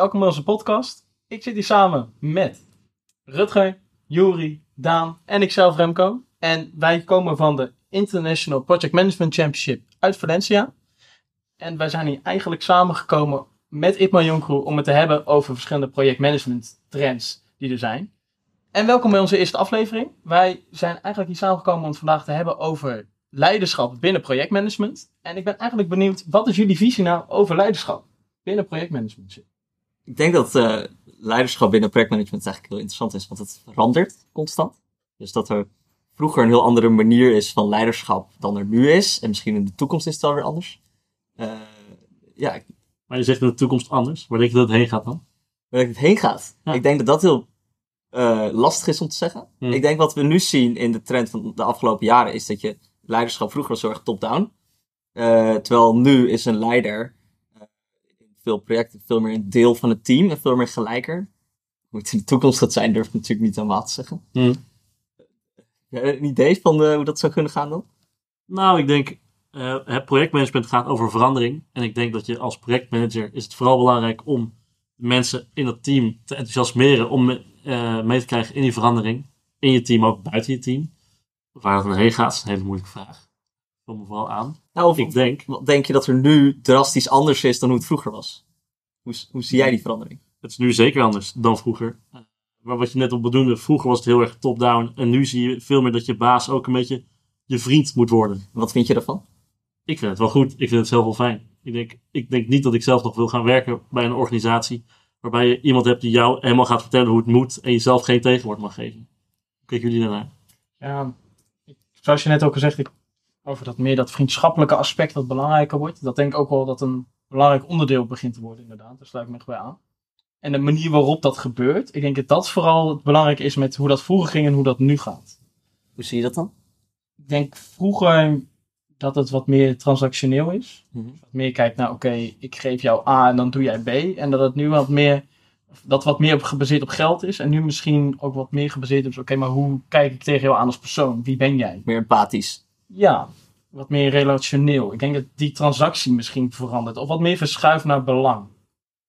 welkom bij onze podcast. Ik zit hier samen met Rutger, Juri, Daan en ikzelf Remco. En wij komen van de International Project Management Championship uit Valencia. En wij zijn hier eigenlijk samengekomen met Ipman Jonkroe om het te hebben over verschillende projectmanagement trends die er zijn. En welkom bij onze eerste aflevering. Wij zijn eigenlijk hier samengekomen om het vandaag te hebben over leiderschap binnen projectmanagement. En ik ben eigenlijk benieuwd, wat is jullie visie nou over leiderschap binnen projectmanagement? Ik denk dat uh, leiderschap binnen projectmanagement eigenlijk heel interessant is, want het verandert constant. Dus dat er vroeger een heel andere manier is van leiderschap dan er nu is. En misschien in de toekomst is het wel weer anders. Uh, ja. Maar je zegt in de toekomst anders. Waar denk je dat het heen gaat dan? Waar denk het heen gaat? Ja. Ik denk dat dat heel uh, lastig is om te zeggen. Hmm. Ik denk wat we nu zien in de trend van de afgelopen jaren is dat je leiderschap vroeger was heel erg top-down. Uh, terwijl nu is een leider veel projecten veel meer een deel van het team en veel meer gelijker. Hoe het in de toekomst gaat zijn, durf ik natuurlijk niet helemaal te zeggen. Hmm. een idee van hoe dat zou kunnen gaan dan? Nou, ik denk, het projectmanagement gaat over verandering. En ik denk dat je als projectmanager is het vooral belangrijk om mensen in dat team te enthousiasmeren om uh, mee te krijgen in die verandering. In je team, ook buiten je team. Waar het heen gaat, is een hele moeilijke vraag. Vul me vooral aan. Nou, of, ik denk, denk je dat er nu drastisch anders is dan hoe het vroeger was? Hoe, hoe zie jij die verandering? Het is nu zeker anders dan vroeger. Maar wat je net op bedoelde, vroeger was het heel erg top-down. En nu zie je veel meer dat je baas ook een beetje je vriend moet worden. Wat vind je daarvan? Ik vind het wel goed. Ik vind het zelf wel fijn. Ik denk, ik denk niet dat ik zelf nog wil gaan werken bij een organisatie Waarbij je iemand hebt die jou helemaal gaat vertellen hoe het moet en jezelf geen tegenwoord mag geven. Hoe kijken jullie daarnaar? Ja, zoals je net ook gezegd, ik, over dat meer dat vriendschappelijke aspect dat belangrijker wordt. Dat denk ik ook wel dat een belangrijk onderdeel begint te worden, inderdaad. Daar sluit ik me echt bij aan. En de manier waarop dat gebeurt, ik denk dat dat vooral het belangrijke is met hoe dat vroeger ging en hoe dat nu gaat. Hoe zie je dat dan? Ik denk vroeger dat het wat meer transactioneel is. Mm -hmm. Wat meer kijkt naar, oké, ik geef jou A en dan doe jij B. En dat het nu wat meer, dat wat meer op, gebaseerd op geld is. En nu misschien ook wat meer gebaseerd op, oké, maar hoe kijk ik tegen jou aan als persoon? Wie ben jij? Meer empathisch. Ja, wat meer relationeel. Ik denk dat die transactie misschien verandert. Of wat meer verschuift naar belang.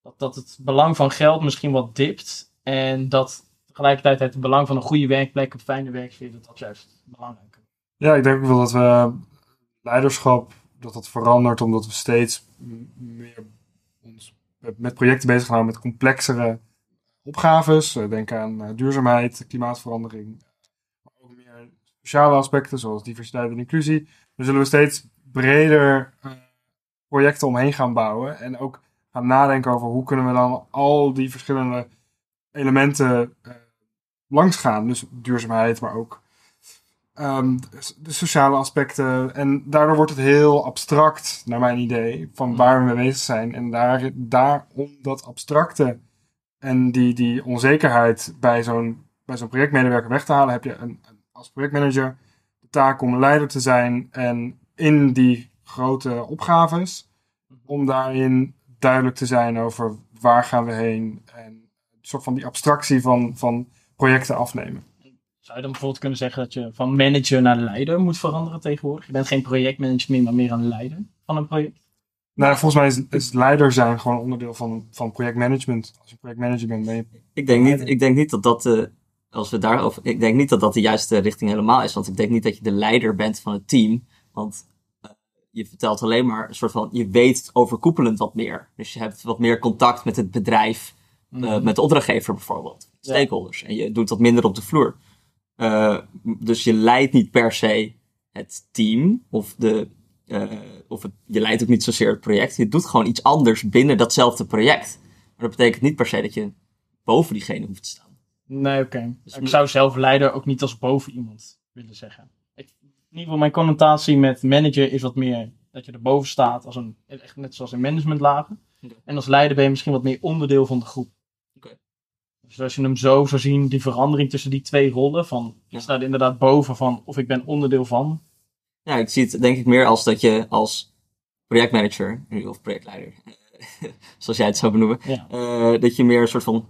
Dat, dat het belang van geld misschien wat dipt. En dat tegelijkertijd het belang van een goede werkplek, een fijne werksfeer, dat juist belangrijk is. Ja, ik denk ook wel dat we leiderschap, dat dat verandert omdat we steeds meer ons met projecten bezig gaan met complexere opgaves. Eh, denk aan eh, duurzaamheid, klimaatverandering, maar ook meer sociale aspecten zoals diversiteit en inclusie. Dan zullen we steeds breder uh, projecten omheen gaan bouwen en ook gaan nadenken over hoe kunnen we dan al die verschillende elementen uh, langs gaan. Dus duurzaamheid, maar ook Um, de sociale aspecten. En daardoor wordt het heel abstract, naar mijn idee, van mm. waar we mee bezig zijn. En daar, daar om dat abstracte en die, die onzekerheid bij zo'n, bij zo'n projectmedewerker weg te halen, heb je een, als projectmanager taak om leider te zijn en in die grote opgaves, om daarin duidelijk te zijn over waar gaan we heen en een soort van die abstractie van, van projecten afnemen. Zou je dan bijvoorbeeld kunnen zeggen dat je van manager naar leider moet veranderen tegenwoordig? Je bent geen projectmanager meer, maar meer een leider van een project? Nou, volgens mij is, is leider zijn gewoon onderdeel van, van projectmanagement. Als je projectmanager bent, ben je... Ik denk niet, ik denk niet dat dat... Uh, als we daarover, ik denk niet dat dat de juiste richting helemaal is. Want ik denk niet dat je de leider bent van het team. Want uh, je vertelt alleen maar een soort van... Je weet overkoepelend wat meer. Dus je hebt wat meer contact met het bedrijf. Uh, mm. Met de opdrachtgever bijvoorbeeld. Stakeholders. En je doet wat minder op de vloer. Uh, dus je leidt niet per se het team of, de, uh, of het, je leidt ook niet zozeer het project. Je doet gewoon iets anders binnen datzelfde project. Maar dat betekent niet per se dat je boven diegene hoeft te staan. Nee, oké. Dus ik zou zelf leider ook niet als boven iemand willen zeggen. Ik, in ieder geval mijn connotatie met manager is wat meer dat je erboven staat, als een, echt net zoals in managementlagen. Okay. En als leider ben je misschien wat meer onderdeel van de groep. Dus als je hem zo zou zien, die verandering tussen die twee rollen, van je staat inderdaad boven van of ik ben onderdeel van. Ja, ik zie het denk ik meer als dat je als projectmanager, of projectleider, zoals jij het zou benoemen, uh, dat je meer een soort van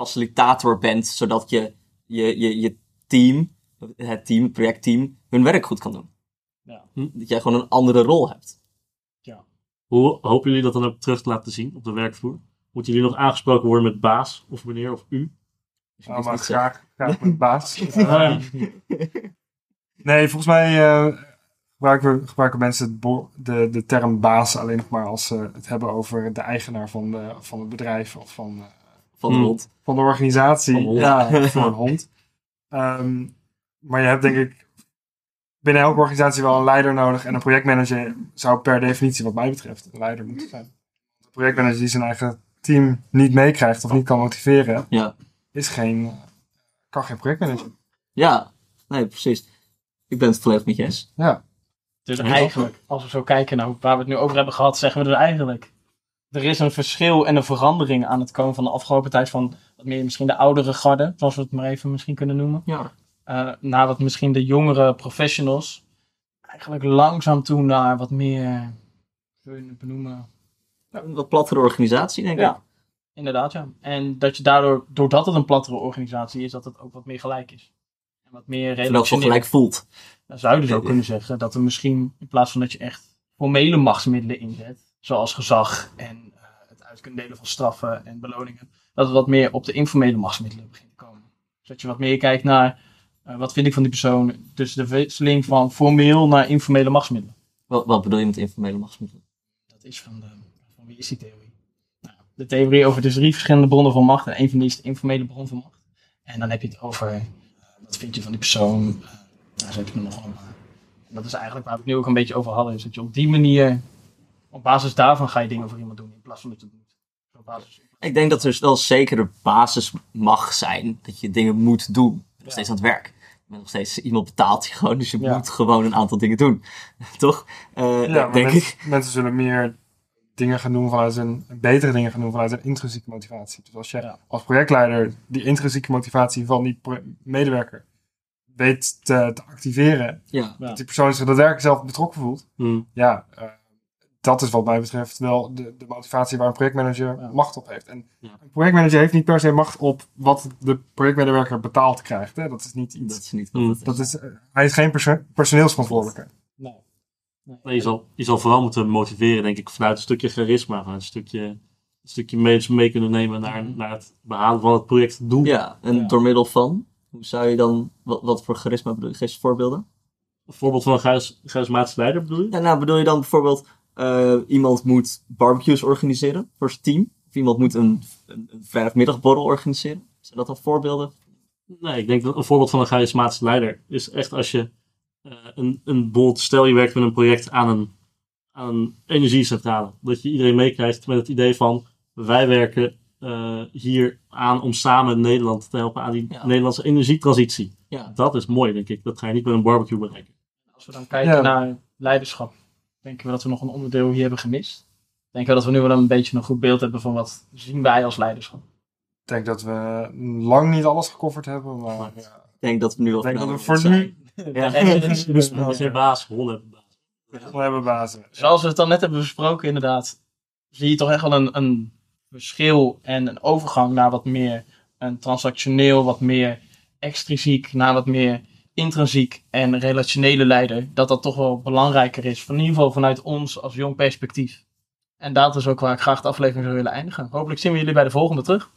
facilitator bent, zodat je je, je, je team, het team, het projectteam, hun werk goed kan doen. Ja. Hm? Dat jij gewoon een andere rol hebt. Ja. Hoe hopen jullie dat dan ook terug te laten zien op de werkvloer? Moeten jullie nog aangesproken worden met baas of meneer of u? Nou, maar graag, graag met baas. Nee, volgens mij eh, gebruiken, we, gebruiken mensen de, de term baas alleen nog maar als ze het hebben over de eigenaar van, de, van het bedrijf of van, eh, Van de Hmm. hond. van de organisatie. Van de hond. Ja, voor een hond. Ehm, maar je hebt denk ik binnen elke organisatie wel een leider nodig. En een projectmanager zou per definitie, wat mij betreft, een leider moeten zijn. Een projectmanager die zijn eigen team niet meekrijgt of niet kan motiveren, Ja. is geen, kan geen projectmanager. Ja, nee, precies. Ik ben het volledig met je eens. Ja, Dus eigenlijk, als we zo kijken naar waar we het nu over hebben gehad, zeggen we er eigenlijk. Er is een verschil en een verandering aan het komen van de afgelopen tijd van wat meer misschien de oudere garde, zoals we het maar even misschien kunnen noemen. Ja. eh, naar wat misschien de jongere professionals. Eigenlijk langzaam toe naar wat meer, kun je het benoemen? Een wat plattere organisatie, denk ik. Ja, inderdaad ja. En dat je daardoor, doordat het een plattere organisatie is, dat het ook wat meer gelijk is. En wat meer zo relationeel. gelijk voelt. Dan zou je dus ook kunnen zeggen dat er misschien, in plaats van dat je echt formele machtsmiddelen inzet, zoals gezag en eh, het uit kunnen delen van straffen en beloningen, dat het wat meer op de informele machtsmiddelen begint te komen. Dus dat je wat meer kijkt naar, eh, wat vind ik van die persoon, dus de wisseling van formeel naar informele machtsmiddelen. Wat, wat bedoel je met informele machtsmiddelen? Dat is van, de, van wie is die theorie? Nou, de theorie over dus drie verschillende bronnen van macht en een van die is de informele bron van macht. En dan heb je het over, eh, wat vind je van die persoon, uh, nou, zo heb je er nog allemaal. En dat is eigenlijk waar we het nu ook een beetje over hadden. Is dat je op die manier, op basis daarvan ga je dingen voor iemand doen. In plaats van dat je het doet. Op basis. Ik denk dat er wel zeker een basis mag zijn dat je dingen moet doen. Je bent nog steeds aan het werk. Je bent nog steeds, iemand betaalt je gewoon, dus je Ja. moet gewoon een aantal dingen doen. Toch? Eh, ja maar denk mens- ik. mensen zullen meer dingen gaan doen vanuit een, betere dingen gaan doen vanuit een intrinsieke motivatie. Dus als je Ja. als projectleider die intrinsieke motivatie van die medewerker weet te, te activeren, Ja. Dat die persoon zich daadwerkelijk zelf betrokken voelt, Hmm. ja, eh, dat is wat mij betreft wel de, de motivatie waar een projectmanager Ja. macht op heeft. En Ja. een projectmanager heeft niet per se macht op wat de projectmedewerker betaald krijgt. Hè? Dat is niet iets. Dat is niet wat het is. Dat is, eh, hij is geen perso- personeelsverantwoordelijke. Nee. Nee. Nee, je, zal, je zal vooral moeten motiveren, denk ik, vanuit een stukje charisma, vanuit een stukje, een stukje mensen mee kunnen nemen naar, naar het behalen van het projectdoel. Ja, en Ja. door middel van, hoe zou je dan, wat, wat voor charisma bedoel je? Geef eens voorbeelden. Een voorbeeld van een charis- charismatische leider bedoel je? Ja, nou bedoel je dan bijvoorbeeld, eh, iemand moet barbecues organiseren voor zijn team? Of iemand moet een, een, een vrijdagmiddagborrel organiseren? Zijn dat dan voorbeelden? Nee, ik denk dat een voorbeeld van een charismatische leider is echt als je eh, een, een stel je werkt met een project aan een, aan een energiecentrale. Dat je iedereen meekrijgt met het idee van wij werken eh, hier aan om samen Nederland te helpen aan die Ja. Nederlandse energietransitie. Ja. Dat is mooi, denk ik. Dat ga je niet met een barbecue bereiken. Als we dan kijken Ja. naar leiderschap, denken we dat we nog een onderdeel hier hebben gemist. Denken we dat we nu wel een beetje een goed beeld hebben van wat zien wij als leiderschap. Ik denk dat we lang niet alles gecoverd hebben, maar ja. Ik denk dat we nu al ik denk dat we voor nu Ja. Je baas, we hebben bazen. Zoals we het dan net hebben besproken, inderdaad, zie je toch echt wel een, een verschil en een overgang naar wat meer een transactioneel, wat meer extrinsiek, naar wat meer intrinsiek en relationele leider. Dat dat toch wel belangrijker is, van in ieder geval vanuit ons als jong perspectief. En dat is ook waar ik graag de aflevering zou willen eindigen. Hopelijk zien we jullie bij de volgende terug.